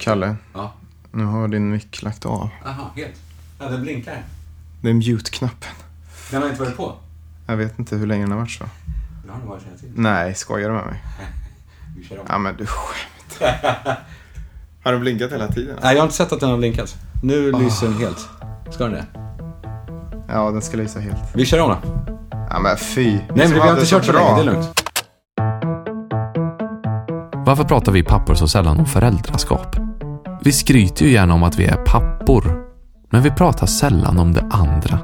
Kalle, Ja. nu har din mick lagt av. Aha, helt. Ja, den blinkar. Det är mute-knappen. Den har inte varit på. Jag vet inte hur länge den har varit så. Den har nog varit hela tiden. Nej, skojar du med mig? Vi kör om. Ja, men du skämtar. Har den blinkat hela tiden? Nej, jag har inte sett att den har blinkat. Nu lyser den helt. Ska den det? Ja, den ska lysa helt. Vi kör om då. Ja, men fy. Nej, men vi har inte kört så länge. Det är lugnt. Varför pratar vi pappor så sällan om föräldraskap? Vi skryter ju gärna om att vi är pappor. Men vi pratar sällan om det andra.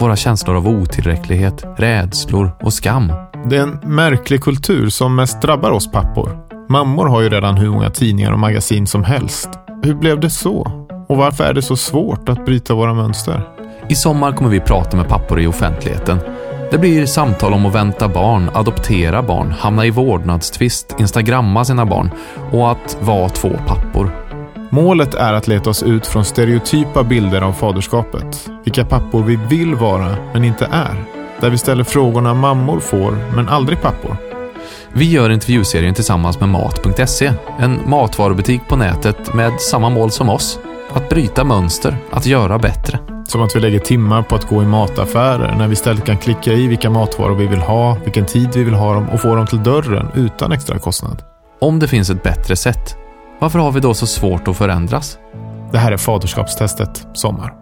Våra känslor av otillräcklighet, rädslor och skam. Det är en märklig kultur som mest drabbar oss pappor. Mammor har ju redan hur många tidningar och magasin som helst. Hur blev det så? Och varför är det så svårt att bryta våra mönster? I sommar kommer vi prata med pappor i offentligheten. Det blir samtal om att vänta barn, adoptera barn, hamna i vårdnadstvist, instagramma sina barn och att vara två pappor. Målet är att leta oss ut från stereotypa bilder av faderskapet. Vilka pappor vi vill vara, men inte är. Där vi ställer frågorna mammor får, men aldrig pappor. Vi gör intervjuserien tillsammans med Mat.se, en matvarubutik på nätet med samma mål som oss. Att bryta mönster, att göra bättre. Som att vi lägger timmar på att gå i mataffärer när vi istället kan klicka i vilka matvaror vi vill ha, vilken tid vi vill ha dem och få dem till dörren utan extra kostnad. Om det finns ett bättre sätt, varför har vi då så svårt att förändras? Det här är Faderskapstestet Sommar.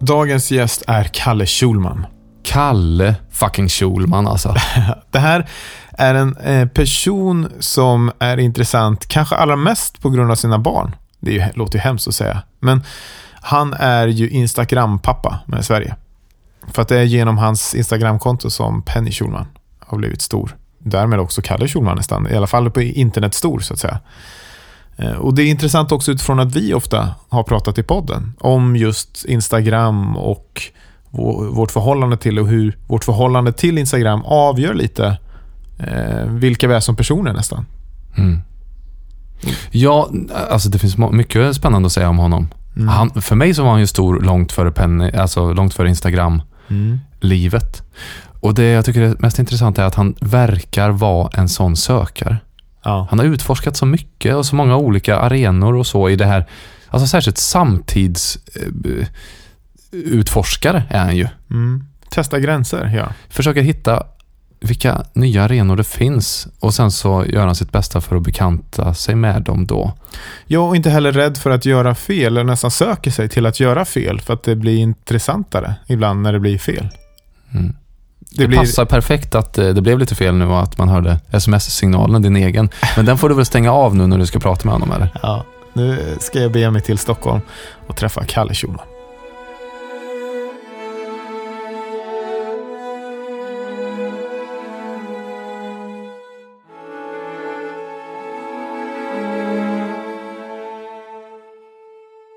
Dagens gäst är Kalle Schulman. Kalle fucking Schulman alltså. Det här är en eh, person som är intressant, kanske allra mest på grund av sina barn. Det ju, låter ju hemskt att säga. Men han är ju Instagram-pappa med Sverige. För att det är genom hans Instagram-konto som Penny Schulman har blivit stor. Därmed också Kalle Schulman nästan, i alla fall på internet stor så att säga. Eh, Och det är intressant också utifrån att vi ofta har pratat i podden om just Instagram och vå- vårt förhållande till och hur vårt förhållande till Instagram avgör lite eh, vilka vi är som personer nästan. Mm. Ja, alltså det finns mycket spännande att säga om honom. Han, för mig så var han ju stor långt före Penny, alltså långt före Instagram-livet. Och det jag tycker är mest intressant är att han verkar vara en sån sökare. Ja. Han har utforskat så mycket och så många olika arenor och så i det här. Alltså särskilt samtidsutforskare utforskare är han ju. Mm. Testa gränser, ja. Försöker hitta vilka nya arenor det finns och sen så gör han sitt bästa för att bekanta sig med dem då. Ja, och inte heller rädd för att göra fel, eller nästan söker sig till att göra fel för att det blir intressantare ibland när det blir fel. Mm. Det, Det, blir, passar perfekt att eh, det blev lite fel nu och att man hörde sms-signalen, din egen. Men den får du väl stänga av nu när du ska prata med honom eller? Ja, nu ska jag bege mig till Stockholm och träffa Kalle Schulman.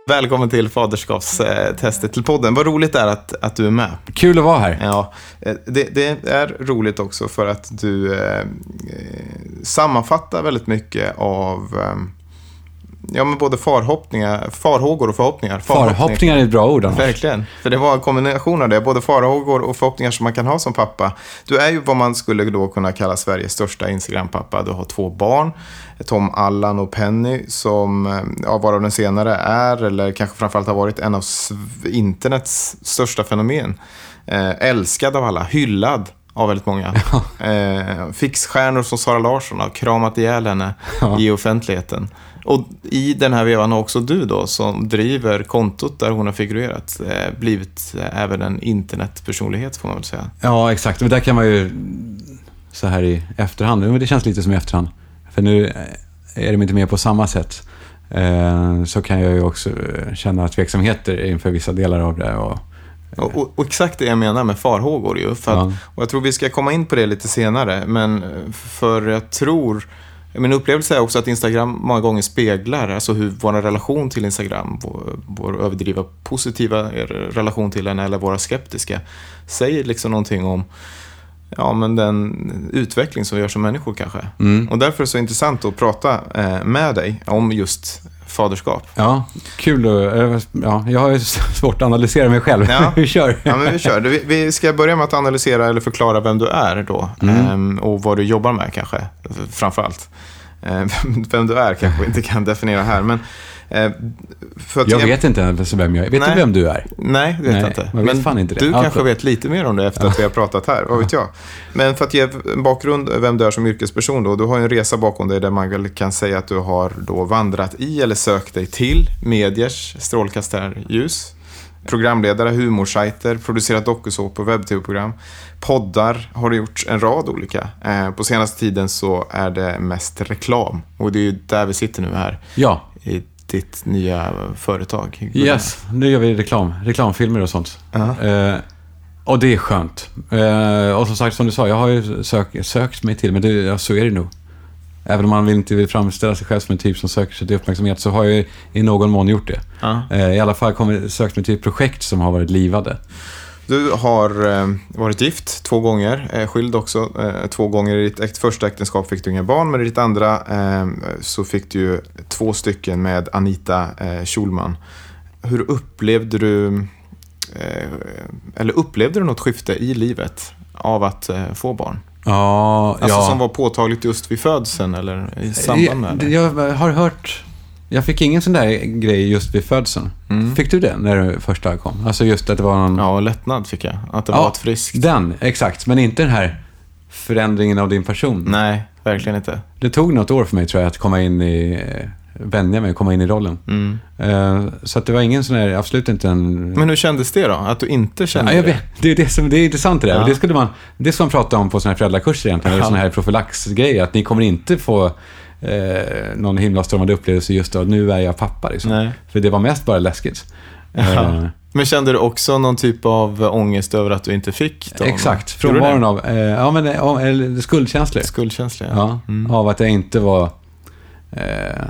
Välkommen till faderskapstestet till podden. Vad roligt det är att, att du är med. Kul att vara här. Ja, eh, det, det är roligt också för att du eh, eh, sammanfattar väldigt mycket av eh, ja, men både farhoppningar, farhågor och förhoppningar. Farhoppningar är ett bra ord annars. Verkligen. För det var en kombination av det. Både farhågor och förhoppningar som man kan ha som pappa. Du är ju vad man skulle då kunna kalla Sveriges största Instagram-pappa. Du har två barn. Tom Allan och Penny som, eh, ja, varav den senare är, eller kanske framförallt har varit, en av internets största fenomen. Eh, älskad av alla, hyllad av väldigt många. Eh, fixstjärnor som Sara Larsson har kramat ihjäl henne i offentligheten. Och i den här vevan har också du då, som driver kontot där hon har figurerat, eh, blivit eh, även en internetpersonlighet får man väl säga. Ja, exakt. Men där kan man ju så här i efterhand, men det känns lite som i efterhand. För nu är de inte med på samma sätt. Eh, Så kan jag ju också eh, känna tveksamheter inför vissa delar av det. Och, Och, och, och exakt det jag menar med farhågor ju. För att, Ja. Och jag tror vi ska komma in på det lite senare. Men eh, för jag tror, min upplevelse är också att Instagram många gånger speglar alltså hur vår relation till Instagram, vår, vår överdriva positiva relation till den eller våra skeptiska, säger liksom någonting om ja, men den utveckling som vi gör som människor kanske. Mm. Och därför är det så intressant att prata eh, med dig om just faderskap. Ja, kul eh, ja, Jag har ju svårt att analysera mig själv. Ja. Vi kör. Ja, men vi kör. Vi, ska börja med att analysera eller förklara vem du är då. Mm. Ehm, och vad du jobbar med kanske, framför allt. Eh, vem du är kanske vi inte kan definiera här, men... Eh, att Jag vet inte ens vem jag är. Vet Nej. du vem du är? Nej, det vet jag inte. jag vet fan inte det. du kanske vet lite mer om det efter att vi har pratat här, vad vet jag. Men för att ge en bakgrund vem du är som yrkesperson då. Du har en resa bakom dig där man väl kan säga att du har då vandrat i eller sökt dig till mediers strålkastarljus. Programledare, humorsajter, producerat dokusåpor, webb-tv-program, poddar har du gjort en rad olika. Eh, på senaste tiden så är det mest reklam och det är ju där vi sitter nu här Ja. i ditt nya företag. Yes, nu gör vi reklam. Reklamfilmer och sånt. Ja. Eh, och det är skönt. Eh, och som sagt, som du sa, jag har ju sök, sökt mig till, men det, ja, så är det nog. Även om man vill inte vill framställa sig själv som en typ som söker sig till uppmärksamhet, så har jag i någon mån gjort det. Ja. Eh, I alla fall kommit, sökt mig till projekt som har varit livade. Du har eh, varit gift två gånger, eh, skild också eh, två gånger. I ditt första äktenskap fick du inga barn, men i ditt andra eh, så fick du ju två stycken med Anita eh, Schulman. Hur upplevde du, eh, eller upplevde du något skifte i livet av att eh, få barn? Ja, Alltså ja. som var påtagligt just vid födseln eller i samband med det? jag, jag har hört... Jag fick ingen sån där grej just vid födseln. Mm. Fick du det när du första kom? Alltså just att det var någon... Ja, lättnad fick jag. Att det Ja, var ett friskt. Den, exakt. Men inte den här förändringen av din person. Nej, verkligen inte. Det tog något år för mig tror jag att komma in i, eh, vänja mig, komma in i rollen. Mm. Eh, Så att det var ingen sån här, absolut inte en... Men hur kändes det då? Att du inte kände Ja, jag det? vet, det är det som det är intressant det där. Ja. Det skulle man, det ska man prata om på såna här föräldrakurser egentligen, eller Ja. såna här profylaxgrejer. Att ni kommer inte få eh, någon himlastormande upplevelse just då, nu är jag pappa. Liksom. Nej. För det var mest bara läskigt. Ja. Eh, Men kände du också någon typ av ångest över att du inte fick dem? exakt, frånvaron av eh, ja, men, ja, eller skuldkänslor. Skuldkänsla, Ja, Mm. av att det inte var... Eh,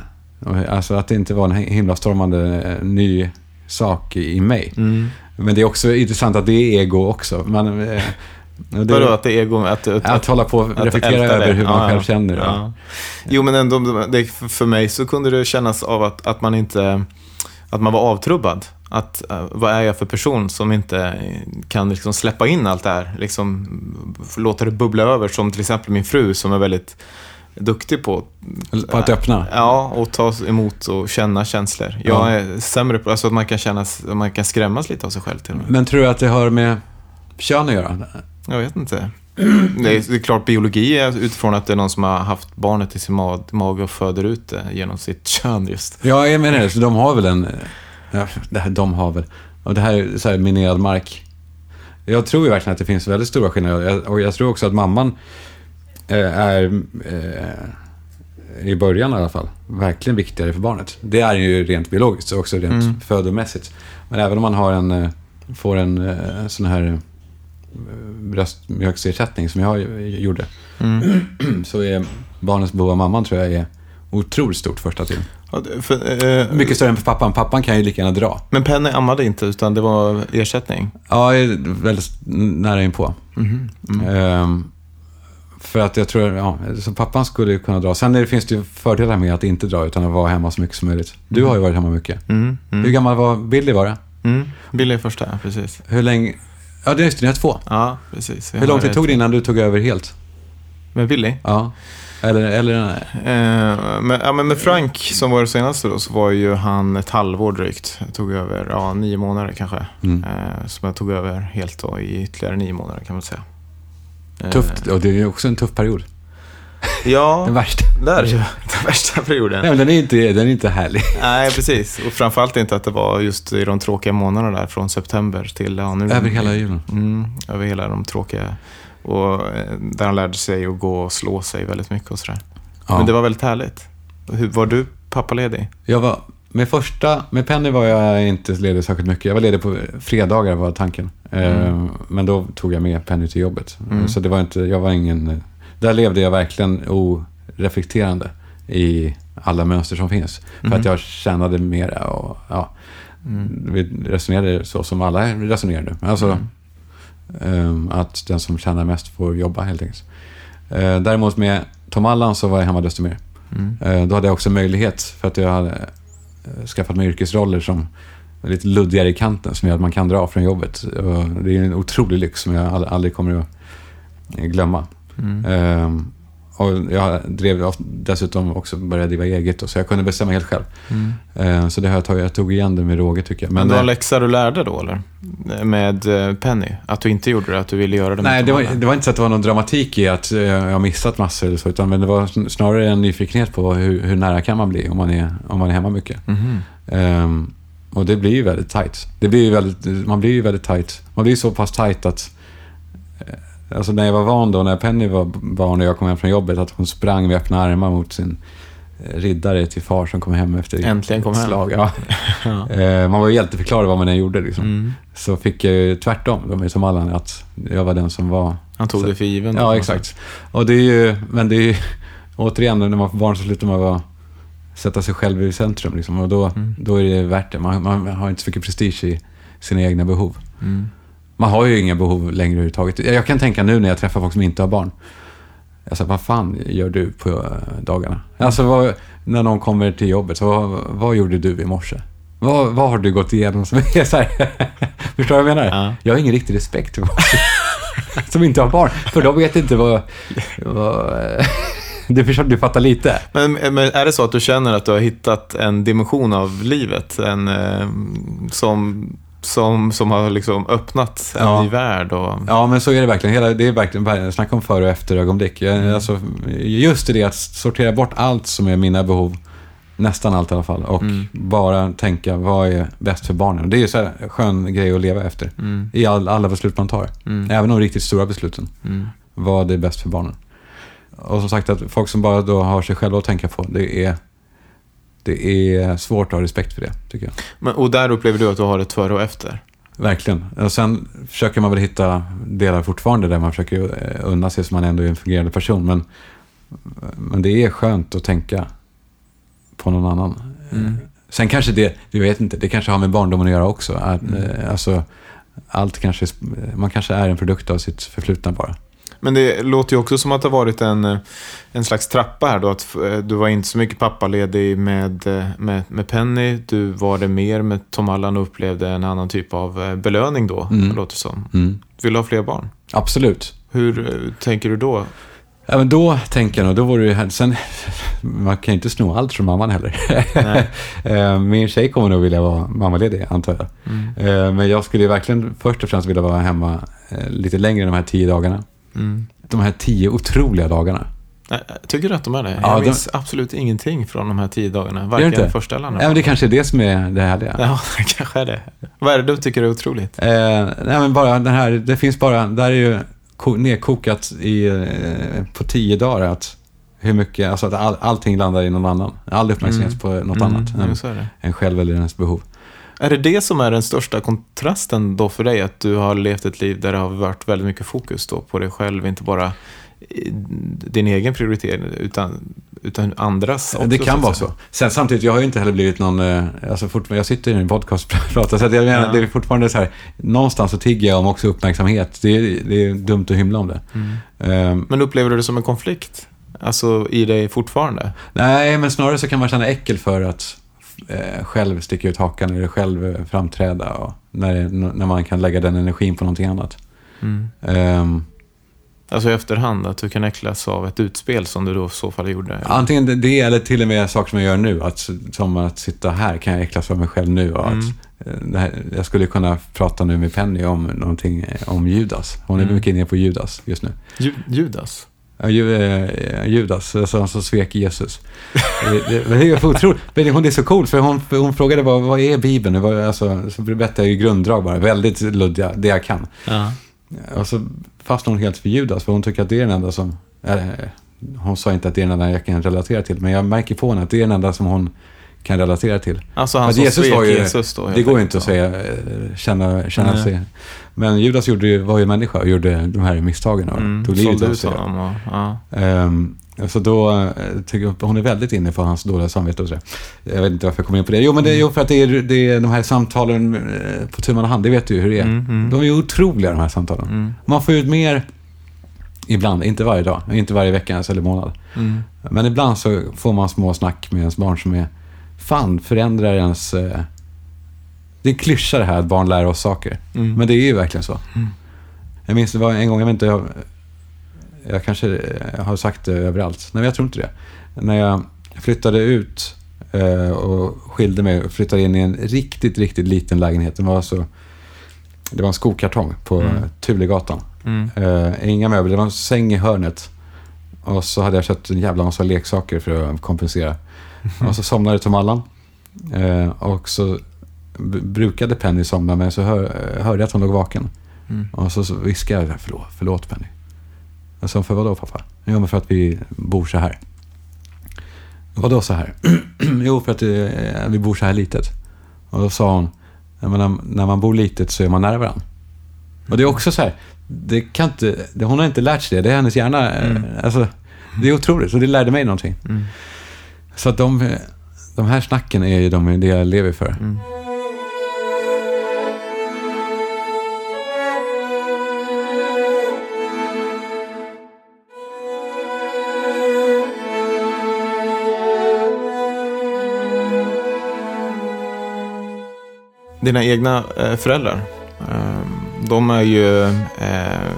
alltså att det inte var en himlastormande eh, ny sak i, i mig. Mm. Men det är också intressant att det är ego också. Man, det, Vadå, att det är ego... Att, att, att hålla på och att reflektera över hur man Ja, själv känner. Ja. Jo, men ändå, det, för mig så kunde det kännas av att, att man inte... Att man var avtrubbad. Att, eh, vad är jag för person som inte kan liksom släppa in allt det här? Liksom, låta det bubbla över, som till exempel min fru som är väldigt duktig på På att öppna. Ja, och ta emot och känna känslor. Jag Ja. är sämre på alltså att man kan, känna, man kan skrämmas lite av sig själv till och med. Men tror du att det har med kön att göra? Jag vet inte. Det är, det är klart, biologi är utifrån att det är någon som har haft barnet i sin ma- mage och föder ut det genom sitt kön just. Ja, jag menar det. Så de har väl en... Ja, det här, de har väl... Och det här är så här minerad mark. Jag tror ju verkligen att det finns väldigt stora skillnader. Och jag tror också att mamman eh, är, eh, i början i alla fall, verkligen viktigare för barnet. Det är ju rent biologiskt och också rent Mm. födomässigt. Men även om man har en, eh, får en sån här bröstmjölksersättning som jag gjorde, Mm. så är barnets behov av mamman tror jag är otroligt stort första tiden. Ja, för, eh, Mycket större än för pappan. Pappan kan ju lika gärna dra. Men Penny ammade inte, utan det var ersättning? Ja, väldigt nära inpå. Mhm. Mm. Ehm, för att jag tror, ja, så pappan skulle ju kunna dra. Sen det, finns det ju fördelar med att inte dra, utan att vara hemma så mycket som möjligt. Du har ju varit hemma mycket. Mm. Mm. Hur gammal var Billy var det? Mm. Billy är första, precis. Hur länge? Ja, det är just det, ni har två. Ja, precis. Hur lång tid tog det innan du tog över helt? Med Billy? Ja. Eller, eller Eh, men, ja, men med Frank, som var det senaste då, så var ju han ett halvår drygt. Jag tog över, ja, nio månader kanske. Mm. Eh, som jag tog över helt då i ytterligare nio månader kan man säga. Eh, Tufft, och det är ju också en tuff period. Ja, Den värsta. där den värsta perioden. Nej, men den är inte, den är inte härlig. Nej, precis. Och framförallt inte att det var just i de tråkiga månaderna där från september till... Ja, nu, Över hela julen. Mm, över hela de tråkiga. Och eh, där han lärde sig att gå och slå sig väldigt mycket och sådär. Ja. Men det var väldigt härligt. Hur, var du pappaledig? Jag var, med första, med Penny var jag inte ledig särskilt mycket. Jag var ledig på fredagar var tanken. Eh, Men då tog jag med Penny till jobbet. Mm. Så det var inte, jag var ingen, där levde jag verkligen oreflekterande i alla mönster som finns. För Mm. att jag tjänade mera och ja, vi resonerade så som alla resonerar nu. Alltså Mm. eh, att den som tjänar mest får jobba helt enkelt. Eh, Däremot med Tom Allan så var jag hemma desto mer. Mm. Eh, Då hade jag också möjlighet, för att jag hade eh, skaffat mig yrkesroller som lite luddigare i kanten, som gör att man kan dra från jobbet. Det är en otrolig lyx som jag ald- aldrig kommer att glömma. Mm. Ehm, och jag drev dessutom också började driva eget, då, så jag kunde bestämma helt själv. Mm. Eh, så det har jag, tagit, jag tog igen det med råge tycker jag. Men, det var en eh, läxa du lärde då, eller? Med eh, Penny? Att du inte gjorde det, att du ville göra det med Nej, det var, det var inte så att det var någon dramatik i att eh, jag har missat massor eller så, utan men det var sn- snarare en nyfikenhet på hur, hur nära kan man bli om man är, om man är hemma mycket. Mhm. Ehm, och det blir ju väldigt tight. Det blir ju väldigt, man blir ju väldigt tight. Man blir ju så pass tight att... Alltså när jag var van då, när Penny var barn och jag kom hem från jobbet, att hon sprang med öppna armar mot sin eh, riddare till far som kom hem efter Äntligen kom ett hem. slag. Ja. Ja. Eh, man var ju hjälteförklarad vad man än gjorde. Liksom. Mm. Så fick jag ju tvärtom, de är som Allan, att jag var den som var... Han tog Så- det för given. Ja, exakt. sätt. Och det är ju, men det är ju, återigen, när man får barn så slutar man vara, sätta sig själv i centrum. Liksom, och då, Mm. då är det värt det. Man, man har inte så mycket prestige i sina egna behov. Mm. Man har ju inga behov längre överhuvudtaget. Jag kan tänka nu när jag träffar folk som inte har barn. Alltså, vad fan gör du på eh, dagarna? Alltså, vad, när någon kommer till jobbet, så vad, vad gjorde du i morse? Vad, vad har du gått igenom som är så här? Förstår du vad jag menar? Ja. Jag har ingen riktig respekt för folk som inte har barn. För de vet inte vad... vad du, förstår, du fattar lite. Men, men är det så att du känner att du har hittat en dimension av livet en, eh, som, som, som har liksom öppnat en Ja. ny värld? Och, Ja, men så är det verkligen. Hela, det är verkligen, snacka om före och efter ögonblick. Jag, alltså, just det att sortera bort allt som är mina behov, nästan allt i alla fall, och Mm. bara tänka vad är bäst för barnen. Det är ju så här skön grej att leva efter. Mm, I all, alla beslut man tar. mm, Även de riktigt stora besluten. mm. Vad är bäst för barnen. Och som sagt, att folk som bara då har sig själva att tänka på, det är, det är svårt att ha respekt för det, tycker jag. Men, och där upplever du att du har ett före och efter? Verkligen. Och sen försöker man väl hitta delar fortfarande där man försöker eh, unna sig så man ändå är en fungerande person. Men, men det är skönt att tänka på någon annan. Mm. Sen kanske det, vi vet inte, det kanske har med barndomen att göra också. Att, Mm. eh, alltså, allt kanske, man kanske är en produkt av sitt förflutna bara. Men det låter ju också som att det har varit en, eh, en slags trappa här då. Att eh, du var inte så mycket pappaledig med, eh, med, med Penny. Du var det mer med Tom Allan och upplevde en annan typ av belöning då, Mm. det låter som. Mm. Vill du ha fler barn? Absolut. Hur tänker du då? Ja, men då tänker jag nog, då vore det. Sen, man kan ju inte sno allt från mamman heller. Min tjej kommer nog vilja vara mammaledig, antar jag. Mm. Men jag skulle ju verkligen först och främst vilja vara hemma lite längre än de här tio dagarna. Mm. De här tio otroliga dagarna. Tycker du att de är det? Ja, jag de- minns absolut ingenting från de här tio dagarna. Varken inte? första eller andra. Ja, men det kanske är det som är det härliga. Ja, det kanske är det. Vad är det du tycker är otroligt? Eh, nej, men bara den här, det finns bara, där är ju ko- nedkokat i, eh, på tio dagar att hur mycket, alltså att all, allting landar i någon annan. All uppmärksamhet Mm. på något Mm, annat ja, än, än själv eller ens behov. Är det det som är den största kontrasten då för dig? Att du har levt ett liv där det har varit väldigt mycket fokus då på dig själv, inte bara din egen prioritering utan, utan andras också, det kan vara så. Sen samtidigt, jag har ju inte heller blivit någon, eh, alltså fort, jag sitter i en podcast och pratar, så jag menar, Ja. det är fortfarande så här, någonstans så tigger jag om också uppmärksamhet. Det är, det är dumt att hymla om det. Mm. Eh, Men upplever du det som en konflikt? Alltså i dig fortfarande? nej, men snarare så kan man känna äckel för att eh, själv sticka ut hakan eller själv framträda och när, när man kan lägga den energin på någonting annat. Mm. Ehm, Alltså i efterhand, att du kan äcklas av ett utspel som du då i så fall gjorde? eller? Antingen det- eller till och med saker som jag gör nu. Att, som att sitta här kan jag äcklas för mig själv nu. Och Mm. att, eh, här, jag skulle kunna prata nu med Penny om någonting eh, om Judas. Hon är Mm. mycket inne på Judas just nu. Ju- Judas? Eh, Judas, alltså, han som svek Jesus. det, det, det är otroligt. Men hon är så cool, för hon, hon frågade vad, vad är Bibeln? Vad, alltså, så berättade jag ju grunddrag bara, väldigt luddiga, det jag kan. Ja. Och så fastnade hon helt för Judas, för hon tycker att det är den enda som... Eh, hon sa inte att det är den enda jag kan relatera till, men jag märker på henne att det är den enda som hon kan relatera till. Alltså han som Jesus var ju- Jesus då? Det går ju inte att säga, eh, känna, känna Nej. sig... Men Judas gjorde, var ju människa och gjorde de här misstagen och Mm, tog livet av sig. honom och, ja. Ehm, så då eh, tycker jag, hon är väldigt inne på hans dåliga samvete och så. Jag vet inte varför jag kommer in på det. Jo, men det är ju för att det är, det är de här samtalen eh, på tu hand. Det vet du ju hur det är. Mm, mm. De är ju otroliga de här samtalen. Mm, Man får ut mer ibland, inte varje dag, inte varje vecka ens eller månad. mm, Men ibland så får man små snack med ens barn som är, fan förändrar ens... Eh, det är en klyscha det här att barn lär oss saker. mm. Men det är ju verkligen så. Mm. Jag minns det var en gång, jag vet inte, jag, jag kanske eh, har sagt det överallt. Nej, men jag tror inte det. När jag flyttade ut eh, och skilde mig och flyttade in i en riktigt, riktigt liten lägenhet. Den var så, det var en skokartong på Mm. Tulegatan. Mm. Eh, inga möbler, det var en säng i hörnet. Och så hade jag köpt en jävla massa leksaker för att kompensera. Och så somnade Tom Allan. Eh, och så brukade Penny somna, men så hör, eh, hörde jag att hon låg vaken. Mm. Och så, så viskade jag, förlåt, förlåt Penny. Jag sa, för vadå pappa? Jo, men för att vi bor så här. Vadå så här? jo, för att eh, vi bor så här litet. Och då sa hon, menar, när man bor litet så är man nära varandra. Och det är också så här, det kan inte, det, hon har inte lärt sig det, det är hennes hjärna. eh, Mm. Alltså, det är otroligt, och det lärde mig någonting. Mm. Så att de, de här snacken är ju de, det jag lever för. Mm. Dina egna eh, föräldrar, eh, de är ju eh,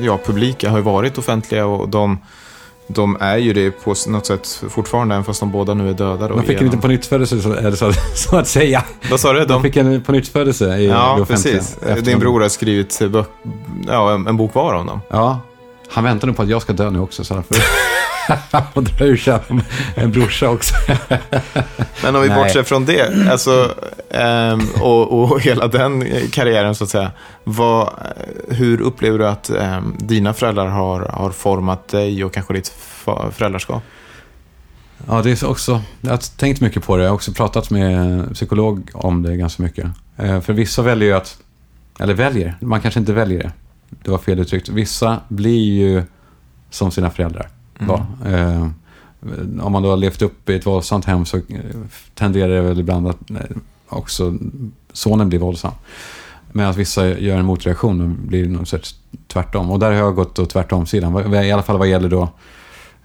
ja, publika, har ju varit offentliga och de, de är ju det på något sätt fortfarande, även fast de båda nu är döda. Då, De fick en genom- liten pånyttfödelse, så, eller så, så att säga. Vad sa du? De De fick en pånyttfödelse i det Ja, offentliga. precis. Din bror har skrivit ja, en, en bok var om dem. Ja, han väntar nu på att jag ska dö nu också, så får och dra ur sig en brorsa också. Men om vi Nej. bortser från det, alltså, ehm, och, och hela den karriären så att säga. Vad, hur upplever du att ehm, dina föräldrar har, har format dig och kanske ditt föräldraskap? Ja, det är så också, jag har tänkt mycket på det. Jag har också pratat med en psykolog om det ganska mycket. Eh, För vissa väljer ju att, eller väljer, man kanske inte väljer det. Det var fel uttryckt. Vissa blir ju som sina föräldrar var. Eh, Om man då har levt upp i ett våldsamt hem så eh, tenderar det väl ibland att eh, också sonen blir våldsam. Medan vissa gör en motreaktion och blir något sorts tvärtom. Och där har jag gått åt tvärtom-sidan. I alla fall vad gäller då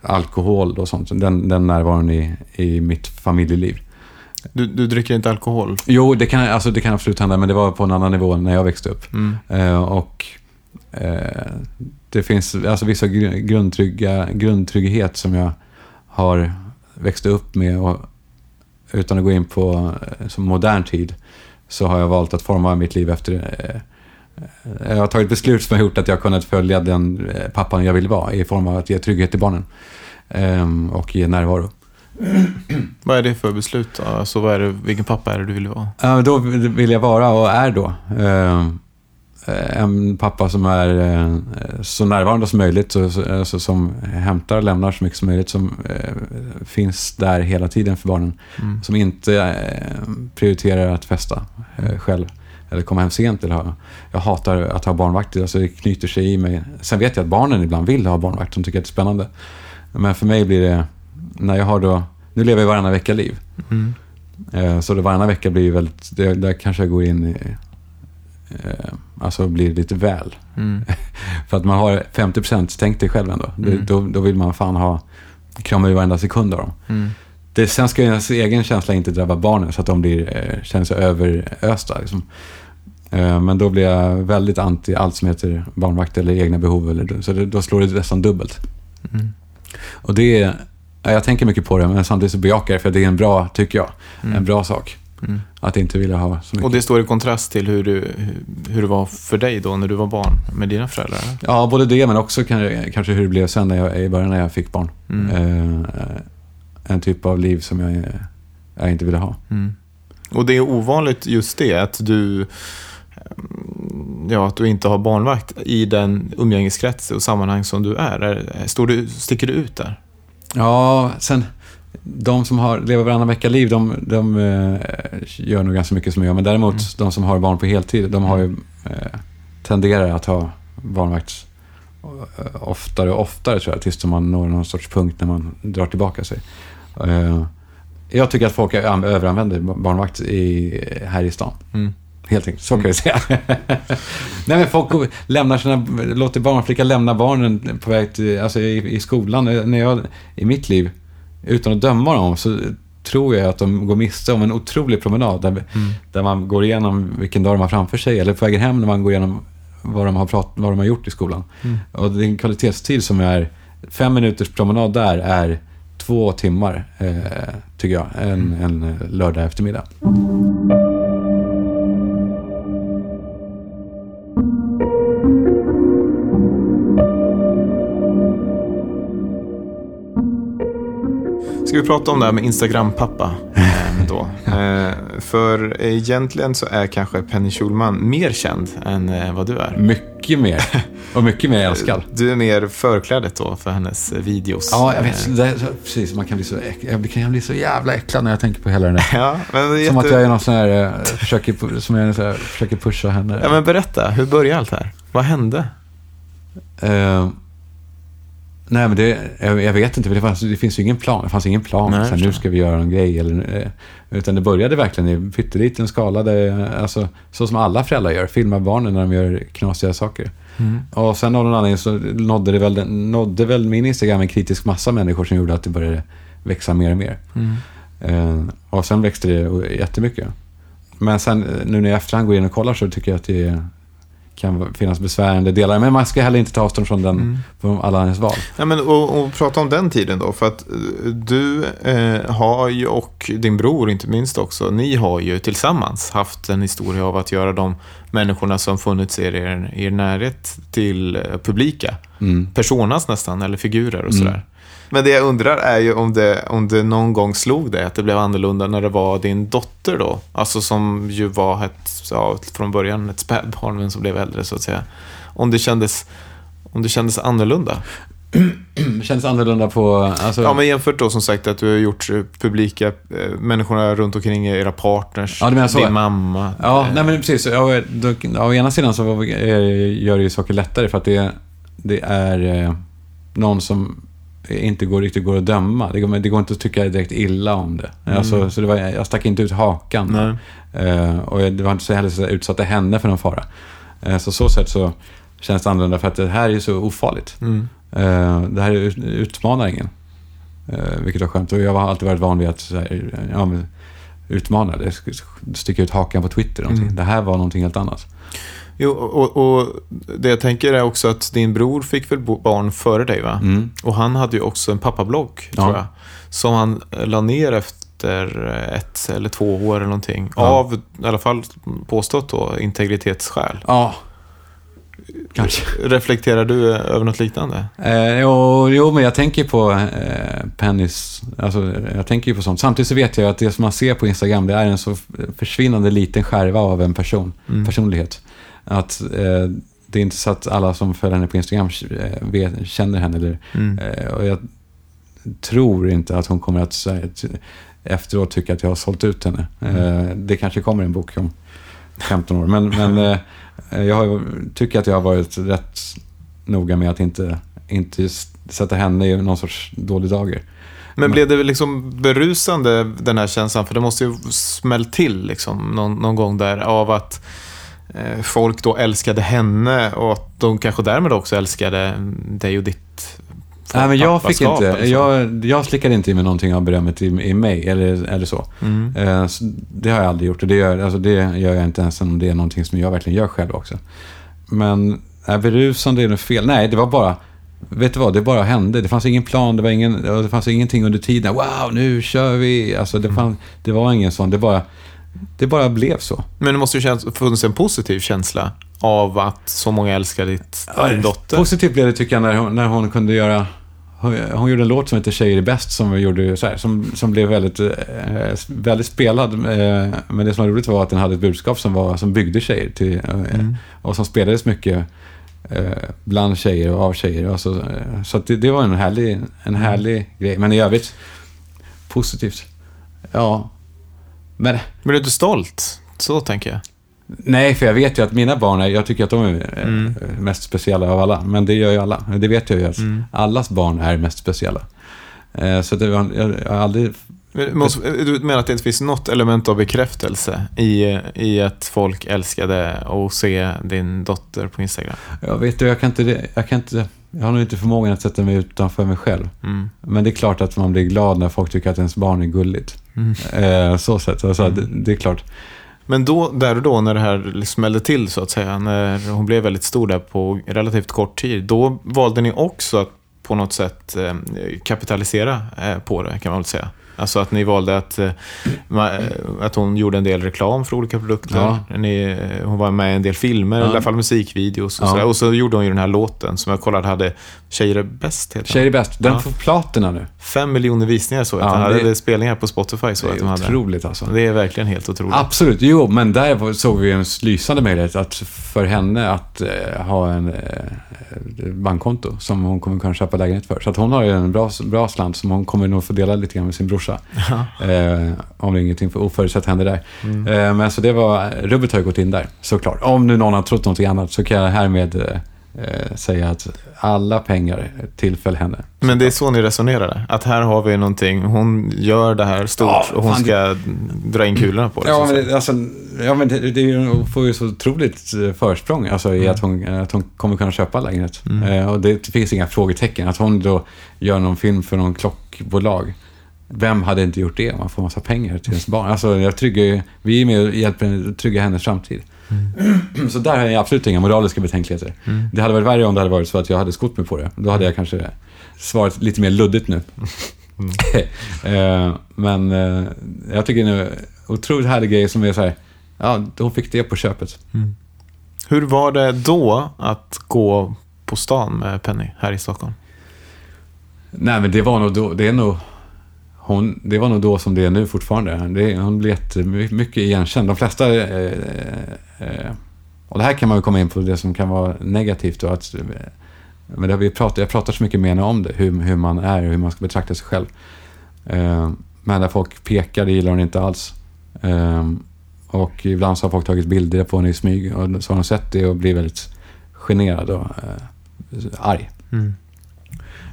alkohol och sånt. Den, den närvaron i, i mitt familjeliv. Du, du dricker inte alkohol? Jo, det kan, alltså, det kan absolut hända, men det var på en annan nivå när jag växte upp. Mm. Eh, och det finns alltså vissa gr- grundtrygga, grundtrygghet som jag har växt upp med. Och utan att gå in på eh, som modern tid så har jag valt att forma mitt liv efter eh, jag har tagit beslut som har gjort att jag har kunnat följa den eh, pappan jag vill vara i form av att ge trygghet till barnen. Ehm, och ge närvaro. Vad är det för beslut? Alltså, vad är det, vilken pappa är det du vill vara? Då vill jag vara och är då eh, en pappa som är eh, så närvarande som möjligt, så, så, alltså, som hämtar och lämnar så mycket som möjligt, som eh, finns där hela tiden för barnen. Mm. Som inte eh, prioriterar att festa eh, själv eller komma hem sent. Eller ha, jag hatar att ha barnvakt, alltså det knyter sig i mig. Sen vet jag att barnen ibland vill ha barnvakt, de tycker att det är spännande. Men för mig blir det, när jag har då, nu lever jag varannan vecka-liv. Mm. Eh, Så det varannan vecka blir ju väldigt, det, där kanske jag går in i, eh, alltså blir lite väl. Mm. För att man har 50%, tänk dig själv ändå. Mm. Då, då vill man fan ha, krama i varenda sekund av dem. Mm. Det, sen ska ens egen känsla inte drabba barnen så att de blir, eh, känner sig överösta. Liksom. Eh, men då blir jag väldigt anti allt som heter barnvakt eller egna behov. Eller, så det, då slår det nästan dubbelt. Mm. Och det är, ja, jag tänker mycket på det, men samtidigt så bejakar jag det för det är en bra, tycker jag, Mm. en bra sak. Mm. Att inte vilja ha så mycket. Och det står i kontrast till hur, du, hur, det var för dig då när du var barn med dina föräldrar? Ja, både det men också kan- kanske hur det blev sen när jag, i början när jag fick barn. Mm. Eh, en typ av liv som jag, jag inte ville ha. Mm. Och det är ovanligt just det, att du, mm, ja, att du inte har barnvakt i den umgängeskrets och sammanhang som du är står du, sticker du ut där? Ja, sen de som har, lever varannan vecka-liv, de, de eh, gör nog ganska mycket som jag. Men däremot Mm. de som har barn på heltid, de har ju, eh, tenderar att ha barnvakt eh, oftare och oftare tror jag, tills man når någon sorts punkt när man drar tillbaka sig. Eh, jag tycker att folk överanvänder barnvakt i, här i stan. Mm. Helt enkelt, så kan jag säga. Nej men folk lämnar sina, låter barnflicka lämna barnen på väg till, alltså i, i skolan. När jag, I mitt liv, utan att döma dem, så tror jag att de går miste om en otrolig promenad. Där, Mm. där man går igenom vilken dag de har framför sig. Eller på vägen hem när man går igenom vad de har, prat, vad de har gjort i skolan. Mm. Och det är en kvalitetstid som är, fem minuters promenad där är två timmar, eh, tycker jag, en, en lördag eftermiddag. Ska vi prata om det här med Instagram-pappa eh, då? Eh, för egentligen så är kanske Penny Schulman mer känd än eh, vad du är. Mycket mer. Och mycket mer älskad. Du är mer förklädet då för hennes videos. Ja, jag vet. Det, precis, man kan bli så, jag kan bli så jävla äcklad när jag tänker på hela den där. Ja, men, det är Som att jätte- jag är någon sån här, försöker, som jag här, försöker pusha henne. Ja, men berätta, hur började allt här? Vad hände? Eh, nej, men det, jag, vet inte, det, fanns, det finns ju ingen plan. Det fanns ingen plan. Nej, här, nu ska vi göra en grej. Eller, eh, utan det började verkligen i pytteliten skala. Där, alltså, så som alla föräldrar gör. Filmar barnen när de gör knasiga saker. Mm. Och sen av någon anledning så nådde, det väl, nådde väl min Instagram en kritisk massa människor som gjorde att det började växa mer och mer. Mm. Eh, och sen växte det jättemycket. Men sen eh, nu när jag efterhand går in och kollar så tycker jag att det kan finnas besvärande delar. Men man ska heller inte ta avstånd från, den, Mm. från alla hennes val. Ja, men, och, och prata om den tiden då. För att eh, du eh, har ju, och din bror inte minst också, ni har ju tillsammans haft en historia av att göra de människorna som funnits i er, er närhet till eh, publika. Mm. Personas nästan, eller figurer och Mm. Men det jag undrar är ju om det, om det någon gång slog dig att det blev annorlunda när det var din dotter då. Alltså som ju var ett, ja, från början ett spädbarn men som blev äldre så att säga. Om det kändes, om det kändes annorlunda. Känns annorlunda på... Alltså, Ja, men jämfört då som sagt att du har gjort eh, publika, eh, människorna runt omkring er, era partners, Ja, så. din mamma. Ja, eh, nej men precis. Ja, då, å ena sidan så gör det ju saker lättare för att det, det är någon som inte går, riktigt går att döma. Det går, det går inte att tycka direkt illa om det. Mm. Alltså, så det var, jag stack inte ut hakan. Eh, och jag- det var inte så heller så jag utsatte henne för någon fara. Eh, så så sätt så känns det annorlunda för att det här är så ofarligt. Mm. Eh, det här ut- utmanar ingen. Vilket var skönt. Och jag har alltid varit van vid att så här, ja, men, utmana. Sticka ut hakan på Twitter. Någonting. Mm. Det här var någonting helt annat. Jo, och, och det jag tänker är också att din bror fick väl barn före dig va? Mm. Och han hade ju också en pappablogg, Ja. tror jag. Som han eh, la ner efter ett eller två år eller någonting. Ja. Av, i alla fall påstått då, integritetsskäl. Ja, kanske. Reflekterar du eh, över något liknande? Eh, jo, jo, men jag tänker på eh, Pennys, alltså jag tänker ju på sånt. Samtidigt så vet jag att det som man ser på Instagram, det är en så försvinnande liten skärva av en person, Mm. personlighet. Att eh, det är inte så att alla som följer henne på Instagram eh, vet, känner henne. Eller, Mm. eh, och jag tror inte att hon kommer att här, efteråt tycka att jag har sålt ut henne. Eh, det kanske kommer en bok om 15 år. Men, men eh, jag har, tycker att jag har varit rätt noga med att inte, inte sätta henne i någon sorts dålig dager. Men blev det liksom berusande, den här känslan? För det måste ju smält till liksom, någon, någon gång där av att folk då älskade henne och att de kanske därmed också älskade dig och ditt Nej, men jag fick inte, eller så. jag, jag slickade inte i mig någonting av berömmet i, i mig eller, eller så. Mm. Eh, så det har jag aldrig gjort och det gör, alltså det gör jag inte ens om det är någonting som jag verkligen gör själv också. Men är berusande är det fel? Nej, det var bara, vet du vad, det bara hände. Det fanns ingen plan, det, var ingen, det fanns ingenting under tiden. Wow, nu kör vi! Alltså det, fann, det var ingen sån, det bara, det bara blev så. Men det måste ju känns, funnits en positiv känsla av att så många älskar ditt, din dotter. Positivt blev det tycker jag när hon, när hon kunde göra hon, hon gjorde en låt som heter Tjejer är bäst som, vi gjorde så här, som, som blev väldigt, eh, väldigt spelad. Eh, men det som var roligt var att den hade ett budskap som, var, som byggde tjejer till, eh, Mm. och som spelades mycket eh, bland tjejer och av tjejer. Och så så att det, det var en härlig, en härlig grej. Men i övrigt, positivt. Ja. Men Blir du inte stolt? Så tänker jag. Nej, för jag vet ju att mina barn, är, jag tycker att de är eh, Mm. mest speciella av alla. Men det gör ju alla. Det vet jag ju att Mm. allas barn är mest speciella. Eh, Så det jag, jag har aldrig... Men du menar att det inte finns något element av bekräftelse i, i att folk älskade att se din dotter på Instagram? Jag vet du, jag kan inte... Jag, kan inte, jag har nog inte förmågan att sätta mig utanför mig själv. Mm. Men det är klart att man blir glad när folk tycker att ens barn är gulligt. Mm. Eh, Så sett. Alltså, det, det är klart. Men då, där och då när det här liksom smällde till så att säga, när hon blev väldigt stor där på relativt kort tid, då valde ni också att på något sätt eh, kapitalisera eh, på det kan man väl säga. Alltså att ni valde att, eh, eh, att hon gjorde en del reklam för olika produkter. Ja. Ni, eh, hon var med i en del filmer, Ja. i alla fall musikvideos och Ja. Och så gjorde hon ju den här låten som jag kollade hade Tjejer är bäst. Heter den. Tjejer är bäst. Den Ja. får platina nu. Fem miljoner visningar så. Ja, Ja, hade det- spelningar på Spotify så Det att de är hade. otroligt alltså. Det är verkligen helt otroligt. Absolut, jo, men där såg vi en lysande möjlighet att för henne att eh, ha en eh, bankkonto som hon kommer kunna köpa lägenhet för. Så att hon har ju en bra, bra slant som hon kommer nog få dela lite grann med sin brorsa. Eh, om det är ingenting för oförutsett händer där. Mm. Eh, men så det var, rubbet har ju gått in där, såklart. Om nu någon har trott någonting annat så kan jag härmed eh, eh, säga att alla pengar tillföll henne. Men det är så ni resonerade? Att här har vi någonting, hon gör det här stort Ja, och hon fan, ska dra in kulorna på det. Ja, men, det, alltså, ja, men det, det hon får ju så otroligt eh, försprång alltså, i Mm. att, hon, att hon kommer kunna köpa en lägenhet. Mm. Eh, och det finns inga frågetecken. Att hon då gör någon film för någon klockbolag. Vem hade inte gjort det? Man får massa pengar till ens barn. Alltså, jag tryggar vi är med och hjälper trygga hennes framtid. Så där har jag absolut inga moraliska betänkligheter. Mm. Det hade varit värre om det hade varit så att jag hade skott mig på det. Då hade jag kanske svarat lite mer luddigt nu. Eh, Men eh, jag tycker det är en otroligt härlig grej som är så här, ja, hon fick det på köpet. Hur var det då att gå på stan med Penny här i Stockholm? Nej, men det var nog då, det är nog, hon, det var nog då som det är nu fortfarande. Det, hon blir jättemycket igenkänd. De flesta, eh, eh, och det här kan man ju komma in på det som kan vara negativt och att, eh, men det har vi pratat, jag pratar så mycket med henne om det, hur, hur man är och hur man ska betrakta sig själv. Eh, men när folk pekar, det gillar hon inte alls. Eh, och ibland så har folk tagit bilder på henne i smyg och så har hon sett det och blivit väldigt generad och eh, arg. Mm.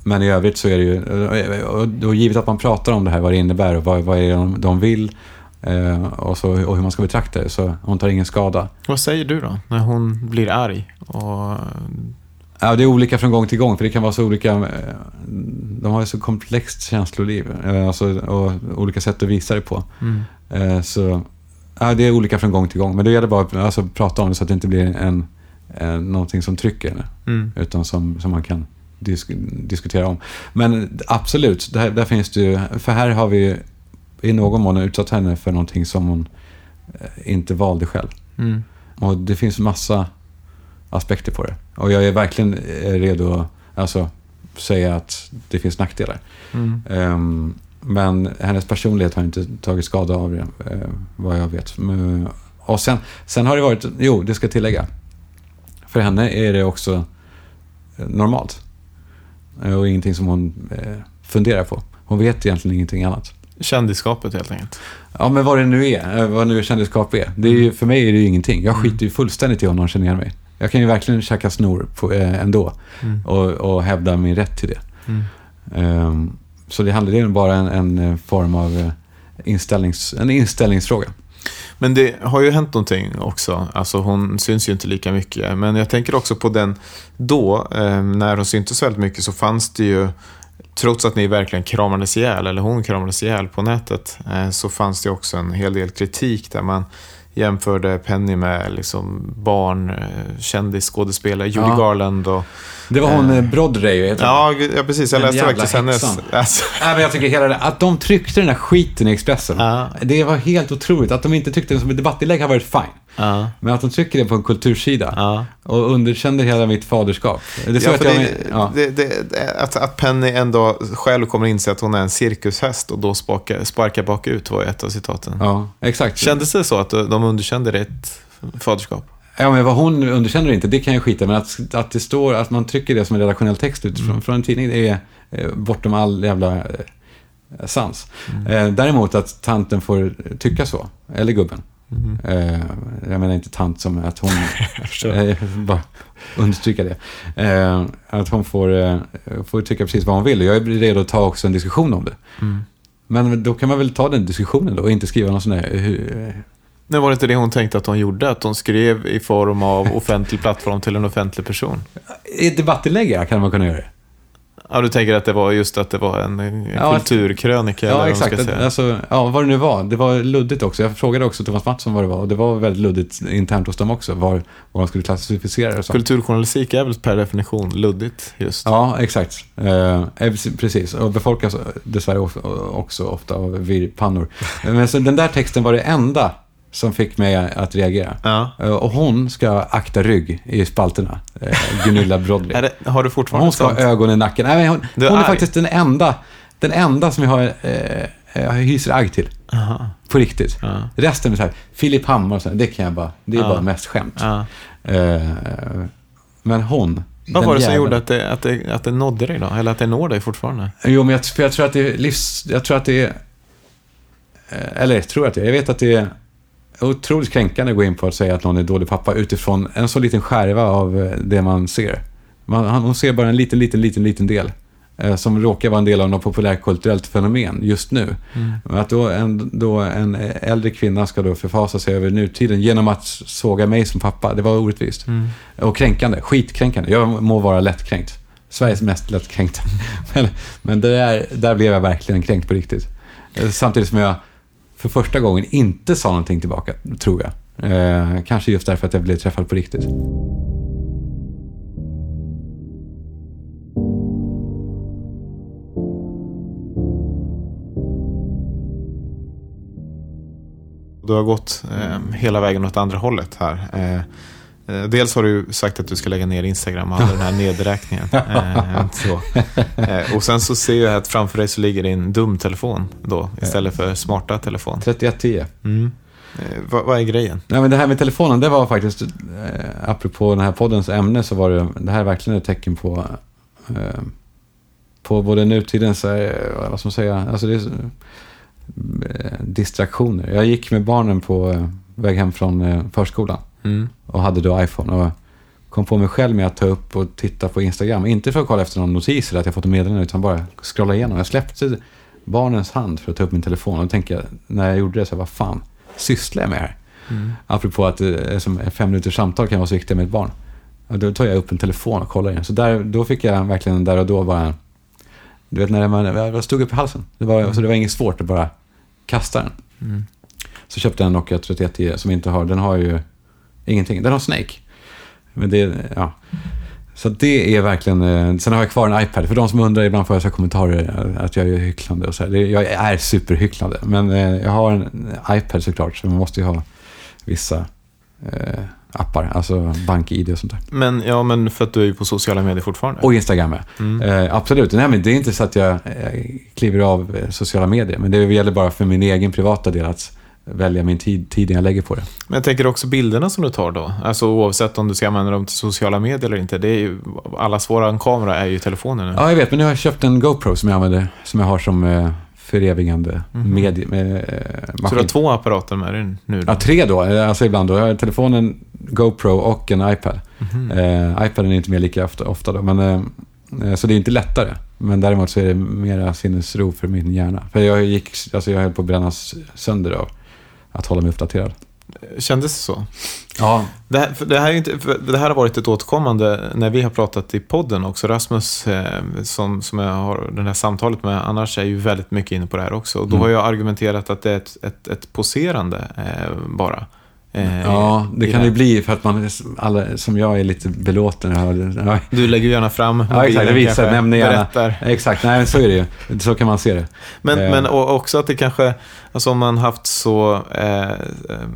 Men i övrigt så är det ju, och, givet att man pratar om det här, vad det innebär och vad, vad är det de, vill eh, och, så, och hur man ska betrakta det, så hon tar ingen skada. Vad säger du då, när hon blir arg? Och... Ja, det är olika från gång till gång, för det kan vara så olika... eh, De har ju så komplext känsloliv eh, alltså, och olika sätt att visa det på. Mm. Så ja, det är olika från gång till gång, men det gäller bara att alltså, prata om det så att det inte blir en, en, någonting som trycker henne. Mm. utan som, som man kan disk, diskutera om. Men absolut, där, där finns det ju, för här har vi i någon mån utsatt henne för någonting som hon eh, inte valde själv. Mm. Och det finns massa aspekter på det. Och jag är verkligen eh, redo att alltså, säga att det finns nackdelar. Mm. Ehm, men hennes personlighet har inte tagit skada av det, eh, vad jag vet. Men, och sen, sen har det varit, jo, det ska jag tillägga. För henne är det också normalt. Eh, Och ingenting som hon eh, funderar på. Hon vet egentligen ingenting annat. Kändisskapet helt enkelt. Ja, men vad det nu är, eh, vad nu kändisskap är. Det är ju, för mig är det ju ingenting. Jag skiter ju fullständigt i om någon känner igen mig. Jag kan ju verkligen käka snor på, eh, ändå Mm. och, och hävda min rätt till det. Mm. Ehm, så det handlar är bara en, en eh, form av inställnings, en inställningsfråga. Men det har ju hänt någonting också. Alltså hon syns ju inte lika mycket. Men jag tänker också på den då, eh, när hon syntes väldigt mycket så fanns det ju, trots att ni verkligen kramades ihjäl, eller hon kramades ihjäl på nätet, eh, så fanns det också en hel del kritik där man jämförde Penny med liksom barn, eh, kändisskådespelare, Judy Ja. Garland och... Det var hon eh, Broadway, heter. Ja, ja, precis. Jag Den läste faktiskt hennes... Alltså, Nej, men jag tycker hela det, att de tryckte den där skiten i Expressen. Ja. Det var helt otroligt. Att de inte tyckte det som ett debattinlägg har varit fine. Ja, Men att de trycker det på en kultursida ja. och underkänner hela mitt faderskap. Det Ja, att för jag, det, ja. det, det, det, att, att Penny ändå själv kommer inse att hon är en cirkushäst och då sparkar, sparkar bakut var ett av citaten. ja, exakt. Kändes det så att de underkände ditt faderskap? Ja, men vad hon underkänner inte, det kan jag skita Men att, att det står, att man trycker det som en redaktionell text utifrån Mm. från en tidning, det är eh, bortom all jävla eh, sans. Mm. Eh, däremot att tanten får tycka så, eller gubben. Mm. Eh, jag menar inte tant som att hon... eh, bara understryka det. Eh, att hon får, eh, får tycka precis vad hon vill. Jag är redo att ta också en diskussion om det. Mm. Men då kan man väl ta den diskussionen då och inte skriva någon sån där... Men var det inte det hon tänkte att hon gjorde? Att hon skrev i form av offentlig plattform till en offentlig person? I ett debattinlägg kan man kunna göra det. Ja, du tänker att det var just att det var en, en Ja, kulturkrönika? Ja, vad exakt. ska säga. Alltså, ja, vad det nu var. Det var luddigt också. Jag frågade också Thomas Mattsson vad det var och det var väldigt luddigt internt hos dem också, var, var de skulle klassificera det. Kulturjournalistik är väl per definition luddigt just. Ja, exakt. Eh, eh, precis. Och befolkas dessvärre också, också ofta av virrpannor. Men så den där texten var det enda som fick mig att reagera. Ja. Eh, och hon ska akta rygg i spalterna. Eh, Gunilla Brodley. Är det, har du fortfarande Hon ska ha sånt? ögon i nacken. Nej, hon, är hon är arg. faktiskt den enda, den enda som jag, har, eh, jag hyser agg till. Aha. På riktigt. Ja. Resten är så här, Filip Hammar och så det kan jag bara, det är Ja. bara mest skämt. Eh, men hon. Vad var det som jäveln- gjorde att det, att, det, att det nådde dig då? Eller att det når dig fortfarande? Jo, men jag, för jag tror att det är livs... Jag tror att det är... eh, Eller jag tror att det är... Jag vet att det är otroligt kränkande att gå in på att säga att någon är dålig pappa utifrån en så liten skärva av eh, det man ser. Man, hon ser bara en liten, liten, liten, liten del. eh, Som råkar vara en del av något populärkulturellt fenomen just nu. Men Att då en, då en äldre kvinna ska då förfasa sig över nutiden genom att såga mig som pappa, det var orättvist. Och kränkande, skitkränkande. Jag må vara lättkränkt. Sveriges mest lättkränkta. men men där, där blev jag verkligen kränkt på riktigt. Eh, Samtidigt som jag för första gången inte sa någonting tillbaka, tror jag. Eh, kanske just därför att jag blev träffad på riktigt. Du har gått eh, hela vägen åt andra hållet här. Eh, dels har du sagt att du ska lägga ner Instagram och alla den här nedräkningen. Eh, så. Eh, och sen så ser jag att framför dig så ligger din dumtelefon då, istället för smarta telefon. 3110. Mm. Eh, vad, vad är grejen? Nej, men det här med telefonen, det var faktiskt, eh, apropå den här poddens ämne, så var det, det här är verkligen ett tecken på, eh, på både nutidens, eh, vad ska man säga, alltså det är, eh, distraktioner. Jag gick med barnen på eh, väg hem från eh, förskolan Mm. och hade då iPhone och kom på mig själv med att ta upp och titta på Instagram. Inte för att kolla efter någon notis eller att jag fått en meddelande, utan bara scrolla igenom. Jag släppte barnens hand för att ta upp min telefon och då tänker jag, när jag gjorde det, så vad fan sysslar jag med här? Mm. Apropå att eh, som fem minuters samtal kan vara så viktigt med ett barn. Och då tar jag upp en telefon och kollar in. Så där, då fick jag verkligen där och då bara... Du vet när man, jag stod upp i halsen. Det var, Så det var inget svårt att bara kasta den. Mm. Så köpte jag en Nokia 3110 som inte har, den har ju ingenting. Den har Snake. Men det, ja. Så det är verkligen, eh, sen har jag kvar en iPad. För de som undrar ibland får jag så kommentarer att jag är hycklande och så här. Jag är superhycklande. Men eh, jag har en iPad såklart, så man måste ju ha vissa eh, appar. Alltså BankID och sånt där. Men, ja, men för att du är ju på sociala medier fortfarande. Och Instagram med. Mm. Eh, absolut. Nej, men det är inte så att jag eh, kliver av eh, sociala medier. Men det gäller bara för min egen privata del att välja min tid, tiden jag lägger på det. Men jag tänker också bilderna som du tar då. Alltså oavsett om du ska använda dem till sociala medier eller inte. Det är ju, allas våran kamera är ju telefonen nu. Ja, jag vet. Men nu har jag köpt en GoPro som jag använder. Som jag har som eh, förevigande Mhm. medie, med, eh, Så du maskin. har två apparater med dig nu då? Ja, tre då. Eh, Alltså ibland då. Jag har telefonen, GoPro och en iPad. Mhm. Eh, iPaden är inte med lika ofta, ofta då. Men, eh, eh, så det är inte lättare. Men däremot så är det mera sinnesro för min hjärna. För jag gick, alltså jag höll på att brännas sönder av att hålla mig uppdaterad. Kändes det så? Ja, Det här, för det, här inte, för det här har varit ett återkommande när vi har pratat i podden också. Rasmus, eh, som, som jag har det här samtalet med, annars är ju väldigt mycket inne på det här också. Och då Mm. har jag argumenterat att det är ett, ett, ett poserande eh, bara. Eh, ja det kan det bli för att man, alla, som jag, är lite belåten. Ja, Du lägger ju gärna fram Ja, exakt. Jag visar, kanske, nämner gärna. berättar. Exakt, nej så är det ju. Så kan man se det. Men, Eh. men och också att det kanske, alltså om man haft så, eh,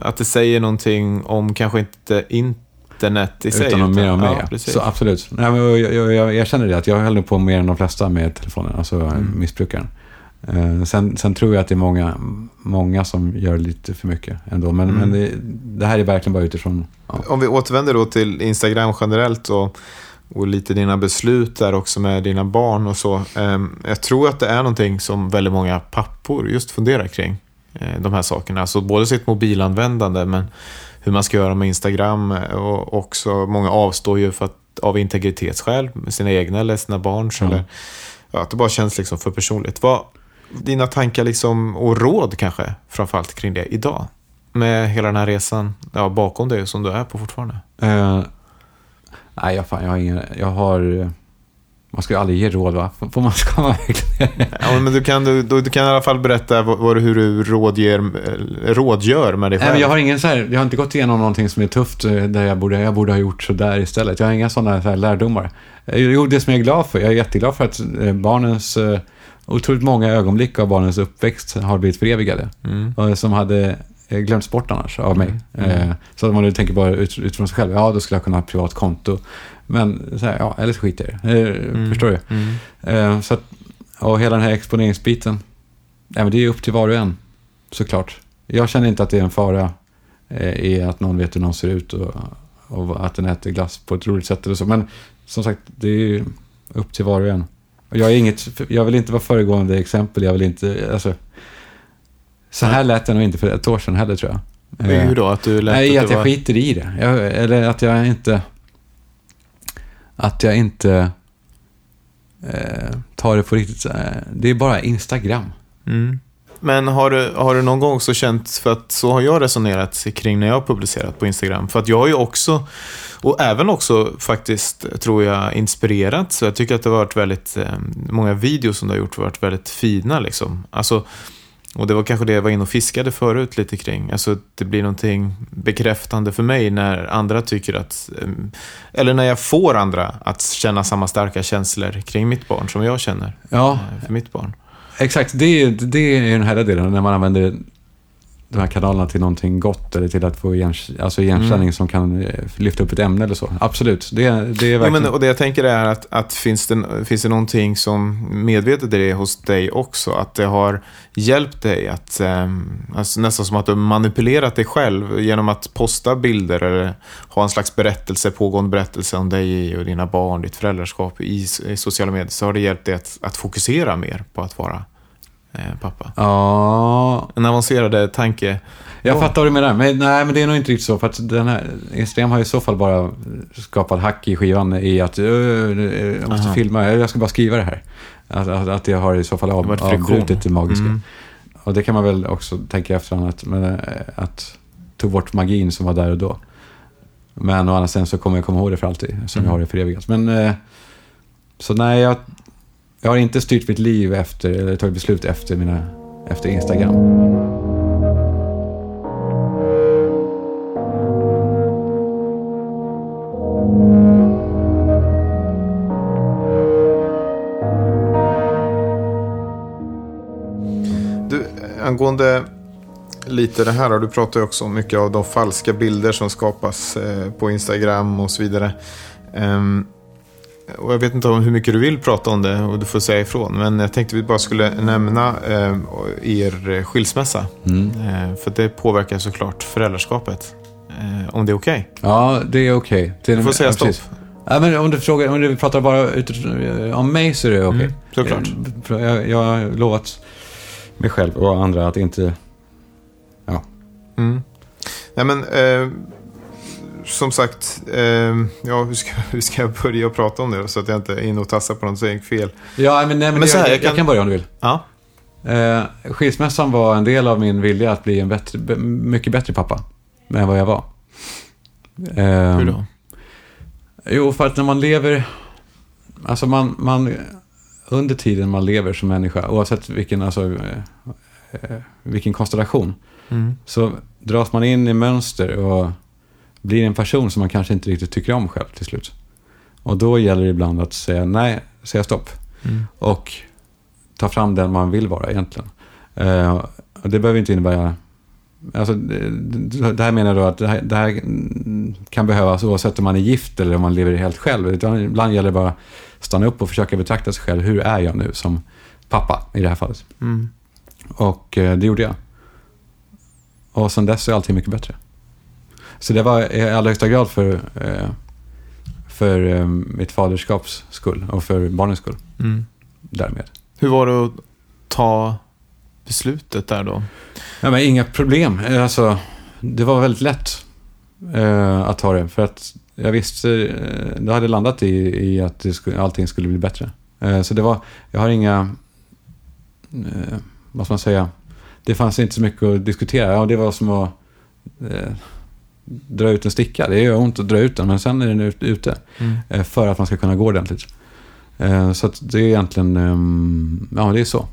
att det säger någonting om kanske inte internet i sig. Utan mer om mig. ja, så absolut. Nej, men jag, jag, jag, jag känner det, att jag höll på mer än de flesta med telefonen, alltså Mm. missbrukaren. Eh, sen, sen tror jag att det är många, många som gör lite för mycket ändå. Men, Mm. men det, det här är verkligen bara utifrån... Ja. Om vi återvänder då till Instagram generellt och, och lite dina beslut där också med dina barn och så. Ehm, jag tror att det är någonting som väldigt många pappor just funderar kring. eh, De här sakerna. Alltså både sitt mobilanvändande men hur man ska göra med Instagram eh, och också många avstår ju för att, av integritetsskäl sina egna eller sina barns. Ja. Eller, ja, att det bara känns liksom för personligt. Vad, dina tankar liksom, och råd kanske framförallt kring det idag? Med hela den här resan ja, bakom dig som du är på fortfarande. Eh, nej, jag, fan, jag har inga... Jag har... Man ska ju aldrig ge råd va? Får man, ska man verkligen? Ja, men du kan, du, du kan i alla fall berätta vad, hur du rådger, eh, rådgör med dig själv. Nej, jag har ingen så här, jag har inte gått igenom någonting som är tufft eh, där jag borde, jag borde ha gjort så där istället. Jag har inga sådana så här lärdomar. Jo, det som jag är glad för, jag är jätteglad för att barnens, otroligt många ögonblick av barnens uppväxt har blivit förevigade. Mm. Som hade eh, glömts bort annars av mig. Mm. Eh, Så att man nu tänker bara ut, utifrån sig själv, ja då skulle jag kunna ha ett privat konto. Men så här, ja, eller så skiter jag. Eh, Mm. Förstår du? Mm. Så att, och hela den här exponeringsbiten, ja, men det är upp till var och en, såklart. Jag känner inte att det är en fara i att någon vet hur någon ser ut och, och att den äter glass på ett roligt sätt eller så. Men som sagt, det är ju upp till var och en. Och jag, är inget, jag vill inte vara föregående exempel, jag vill inte, alltså, så här lät jag nog inte för ett år sedan heller tror jag. Eh, Hur då? Att du lät Nej, att att det jag var... skiter i det. Jag, eller att jag inte... Att jag inte eh, tar det på riktigt... Eh, det är bara Instagram. Mm. Men har du, har du någon gång också känt, för att så har jag resonerat kring när jag har publicerat på Instagram. För att jag har ju också, och även också faktiskt, tror jag, inspirerat. Så jag tycker att det har varit väldigt, eh, många videos som du har gjort har varit väldigt fina liksom. Alltså, och det var kanske det jag var inne och fiskade förut lite kring. Alltså det blir någonting bekräftande för mig när andra tycker att, eh, eller när jag får andra att känna samma starka känslor kring mitt barn som jag känner Ja, eh, för mitt barn. exakt. Det är, det är den här delen, när man använder de här kanalerna till någonting gott eller till att få igen, alltså igenkänning Mm. som kan eh, lyfta upp ett ämne eller så. Absolut, det, det är Ja, verkligen... men, och det jag tänker är att, att finns, det, finns det någonting som medvetet är det hos dig också? Att det har hjälpt dig att, ehm, alltså nästan som att du manipulerat dig själv genom att posta bilder eller ha en slags berättelse, pågående berättelse om dig och dina barn, ditt föräldraskap i, i sociala medier. Så har det hjälpt dig att, att fokusera mer på att vara pappa. Ja, En avancerad tanke. Jag Ja. fattar vad du menar. Men, nej, men det är nog inte riktigt så. För att den här Instagram har i så fall bara skapat hack i skivan i att "Ö, jag måste Aha. filma, jag ska bara skriva det här. Att, att, att jag har i så fall Det av, friktion. avbrutit det magiska. Mm. Och det kan man väl också tänka efterhand att, men, eh, att tog bort magin som var där och då. Men å andra sidan så kommer jag komma ihåg det för alltid, som Mm. jag har det förevigat. Men, eh, så nej, jag, jag har inte styrt mitt liv efter, eller tagit beslut efter, mina, efter Instagram. Du, angående lite det här, du pratar ju också om mycket av de falska bilder som skapas eh, på Instagram och så vidare. Ehm, och jag vet inte om hur mycket du vill prata om det och du får säga ifrån. Men jag tänkte vi bara skulle nämna eh, er skilsmässa. Mm. Eh, för det påverkar såklart föräldraskapet. Eh, om det är okej. Ja, det är okej. Är- Du får säga ja, stopp. Ja, men om du, frågar, om du pratar bara utifrån, om mig så är det okej. Mm, såklart. Eh, Jag, jag har lovat mig själv och andra att inte... Mm. Nej men, eh, som sagt, eh, ja, hur, ska, hur ska jag börja prata om det så att jag inte är inne och tassar på något så jag fel. Ja, men, nej, men, Men så här, jag, jag jag, kan- kan börja om du vill. Ja. Eh, skilsmässan var en del av min vilja att bli en bättre, mycket bättre pappa än vad jag var. Eh, Hur då? Jo, för att när man lever... Alltså man, man... Under tiden man lever som människa, oavsett vilken, alltså, eh, eh, vilken konstellation, Mm. så dras man in i mönster och blir en person som man kanske inte riktigt tycker om själv till slut. Och då gäller det ibland att säga nej, säga stopp. Mm. Och ta fram den man vill vara egentligen. Eh, det behöver inte innebära... Alltså, det, det här menar jag då att det här, det här kan behövas oavsett om man är gift eller om man lever helt själv. Utan ibland gäller det bara att stanna upp och försöka betrakta sig själv. Hur är jag nu som pappa i det här fallet? Mm. Och eh, det gjorde jag. Och sen dess är allting mycket bättre. Så det var i allra högsta grad för, eh, för eh, mitt faderskaps skull och för barnens skull Mm. därmed. Hur var det att ta beslutet där då? Ja, men inga problem. Eh, Alltså, det var väldigt lätt att ta det. För att jag visste, det hade landat i, i att det skulle, allting skulle bli bättre. Så det var, jag har inga, vad ska man säga, det fanns inte så mycket att diskutera. Ja, det var som att dra ut en sticka. Det gör ont att dra ut den, men sen är den ut, ute. Mm. Eh, för att man ska kunna gå ordentligt. Eh, så att det är egentligen, ehm, ja det är så.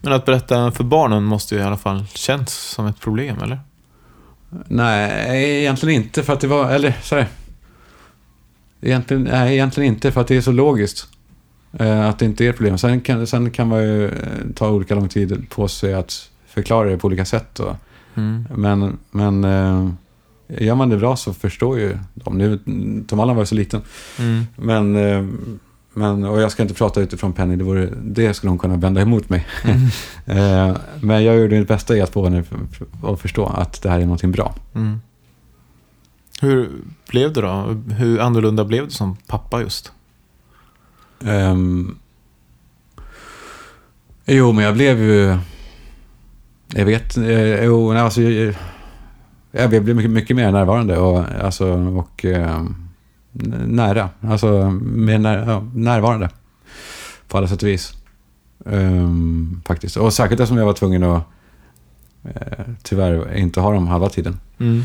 Men att berätta för barnen måste ju i alla fall känns som ett problem, eller? Nej, egentligen inte för att det var, eller så här. Egentligen, nej, egentligen inte för att det är så logiskt. Eh, att det inte är ett problem. Sen kan, sen kan man ju ta olika lång tid på sig att förklara det på olika sätt. Och, Mm. men men gör man det bra så förstår ju de. Nu, Tom Allan var ju så liten. Mm. Men, eh, men, och jag ska inte prata utifrån Penny, det, vore, det skulle hon kunna vända emot mig. Eh, men jag gjorde mitt bästa i att få henne att förstå att det här är någonting bra. Mm. Hur blev det då? Hur annorlunda blev du som pappa just? Ehm, jo, men jag blev ju... Jag vet... Eh, jo, nej, alltså, jag, jag blev mycket, mycket mer närvarande och, alltså, och ehm, nära. Alltså, mer när, ja, närvarande. På alla sätt och vis. Ehm, faktiskt. Och särskilt eftersom jag var tvungen att eh, tyvärr inte ha dem halva tiden. Mm.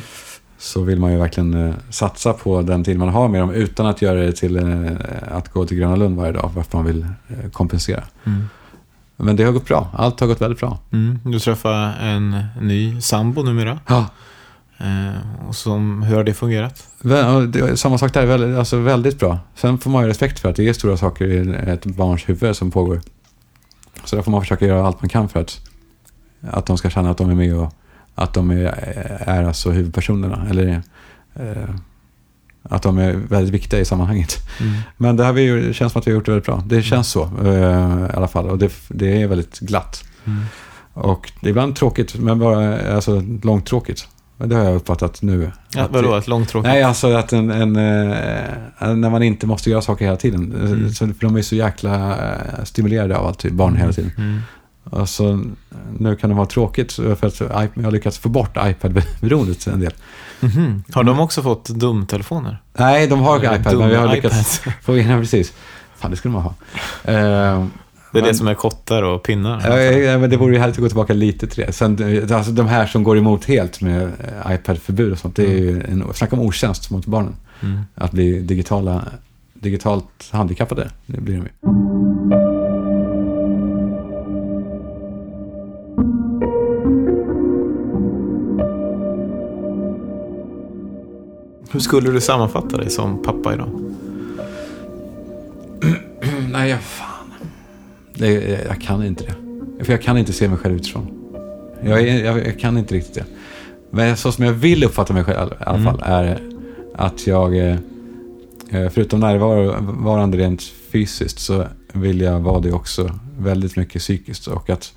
Så vill man ju verkligen eh, satsa på den tid man har med dem utan att göra det till eh, att gå till Gröna Lund varje dag. Varför man vill eh, kompensera. Mm. Men det har gått bra. Allt har gått väldigt bra. Mm. Du träffade en ny sambo numera. Ja. Eh, och som, hur har det fungerat? Samma sak där, väldigt, alltså väldigt bra. Sen får man ju respekt för att det är stora saker i ett barns huvud som pågår. Så där får man försöka göra allt man kan för att, att de ska känna att de är med och att de är, är alltså huvudpersonerna. Eller eh, att de är väldigt viktiga i sammanhanget. Mm. Men det här vi, känns som att vi har gjort det väldigt bra. Det känns så eh, i alla fall. Och det, det är väldigt glatt. Mm. Och det är ibland tråkigt, men bara alltså, långtråkigt. Det har jag uppfattat nu. Ja, Att vadå, ett långtråkigt? Nej, alltså att en, en, eh, när man inte måste göra saker hela tiden. Mm. Så, för de är så jäkla eh, stimulerade av allt, barn hela tiden. Mm. Och så, nu kan det vara tråkigt för att jag har lyckats få bort iPad-beroendet en del. Mhm. Har de också fått dumtelefoner? Nej, de har Eller iPad, men vi har lyckats iPad. få in precis. Fan, det skulle man ha. Eh, Det är det Men- som är kottar och pinnar? Ja, ja, men det vore ju härligt att gå tillbaka lite till det. Sen, alltså de här som går emot helt med eh, iPad-förbud och sånt, det är ju en, snacka om otjänst mot barnen. Mm. Att bli digitala, digitalt handikappade, det blir de ju. Hur skulle du sammanfatta dig som pappa idag? Nej, jag, fan. Jag kan inte det. För jag kan inte se mig själv utifrån. Jag, jag, jag kan inte riktigt det. Men så som jag vill uppfatta mig själv i alla Mm. fall är att jag, eh, eh, förutom närvarande rent fysiskt, så vill jag vara det också väldigt mycket psykiskt. Och att,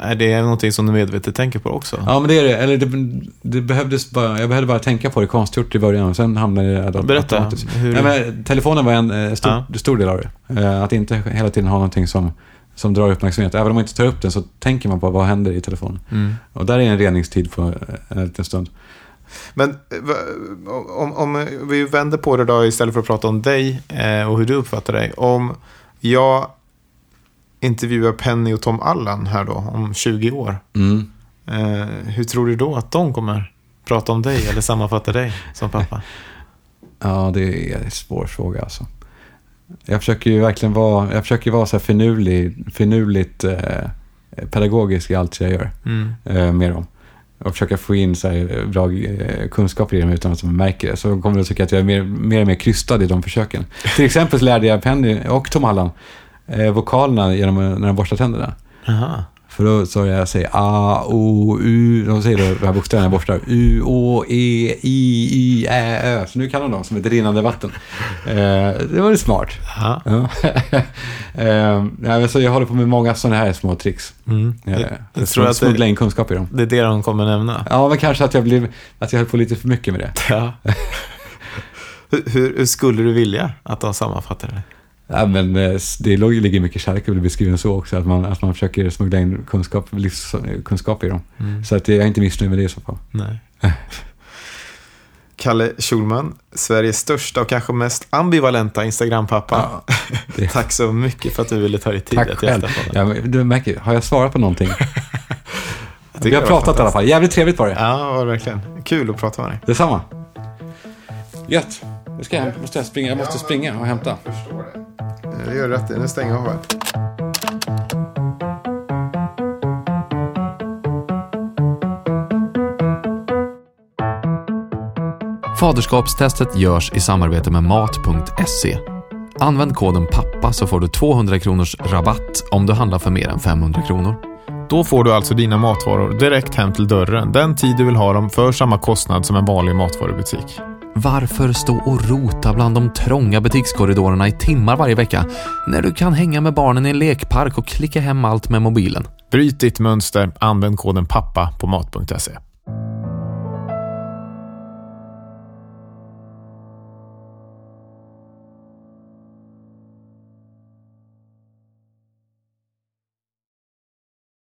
Är det någonting som du medvetet tänker på också? ja, men det är det. Eller det, det behövdes bara, jag behövde bara tänka på det konstgjort i början och sen hamnade det autom- Berätta. Hur... Men, telefonen var en eh, stor, Ja. stor del av det. Att inte hela tiden ha någonting som, som drar uppmärksamhet. Även om man inte tar upp den så tänker man på vad händer i telefonen. mm. Och där är en reningstid på eh, en liten stund. Men eh, om, om vi vänder på det då istället för att prata om dig eh, och hur du uppfattar dig. Om jag intervjuar Penny och Tom Allan här då om 20 år. Mm. Eh, hur tror du då att de kommer prata om dig eller sammanfatta dig som pappa? Ja, det är en svår fråga alltså. Jag försöker ju verkligen vara, jag försöker vara så här finurlig, finurligt eh, pedagogisk i allt jag gör Mm. eh, med dem. Och försöka få in så här, bra eh, kunskaper i dem utan att de märker det. Så de kommer de tycka att jag är mer, mer och mer krystad i de försöken. Till exempel så lärde jag Penny och Tom Allan eh, vokalerna genom när de borstar tänderna. Aha. För då så jag säger A, O, U. De säger då de här bokstäverna jag borstar. U, Å, E, I, I, Ä, Ö. Så nu kan de dem som ett rinnande vatten. Eh, det var ju smart. Ja. Eh, så jag håller på med många sådana här små tricks. Mm. Eh, Jag, för jag tror att att smuggla det, in kunskap i dem. det är det de kommer nämna. Ja, men kanske att jag, blev, att jag höll på lite för mycket med det. Ja. hur, hur, skulle du vilja att de sammanfattar det? Ja, men eh, det låg- ligger mycket kärlek i att bli skriven så också. Att man, att man försöker smuggla in kunskap, livskunskap i dem. Mm. Så att jag är inte missnöjd med det i så fall. Nej. Kalle Schulman, Sveriges största och kanske mest ambivalenta Instagram-pappa. Ja, det- Tack så mycket för att du ville ta dig tid Tack att själv. gästa podden. Ja, du märker, har jag svarat på någonting? Vi har det pratat i alla fall. Jävligt trevligt var det. Ja, det var verkligen. Kul att prata med dig. Detsamma. Gött. Nu ska jag, måste jag springa. Jag måste springa och hämta. det gör du rätt i. Nu stänger jag av här. Faderskapstestet görs i samarbete med Mat.se. Använd koden PAPPA så får du 200 kronors rabatt om du handlar för mer än 500 kronor. Då får du alltså dina matvaror direkt hem till dörren den tid du vill ha dem för samma kostnad som en vanlig matvarubutik. Varför stå och rota bland de trånga butikskorridorerna i timmar varje vecka när du kan hänga med barnen i en lekpark och klicka hem allt med mobilen? Bryt ditt mönster, använd koden PAPPA på mat.se.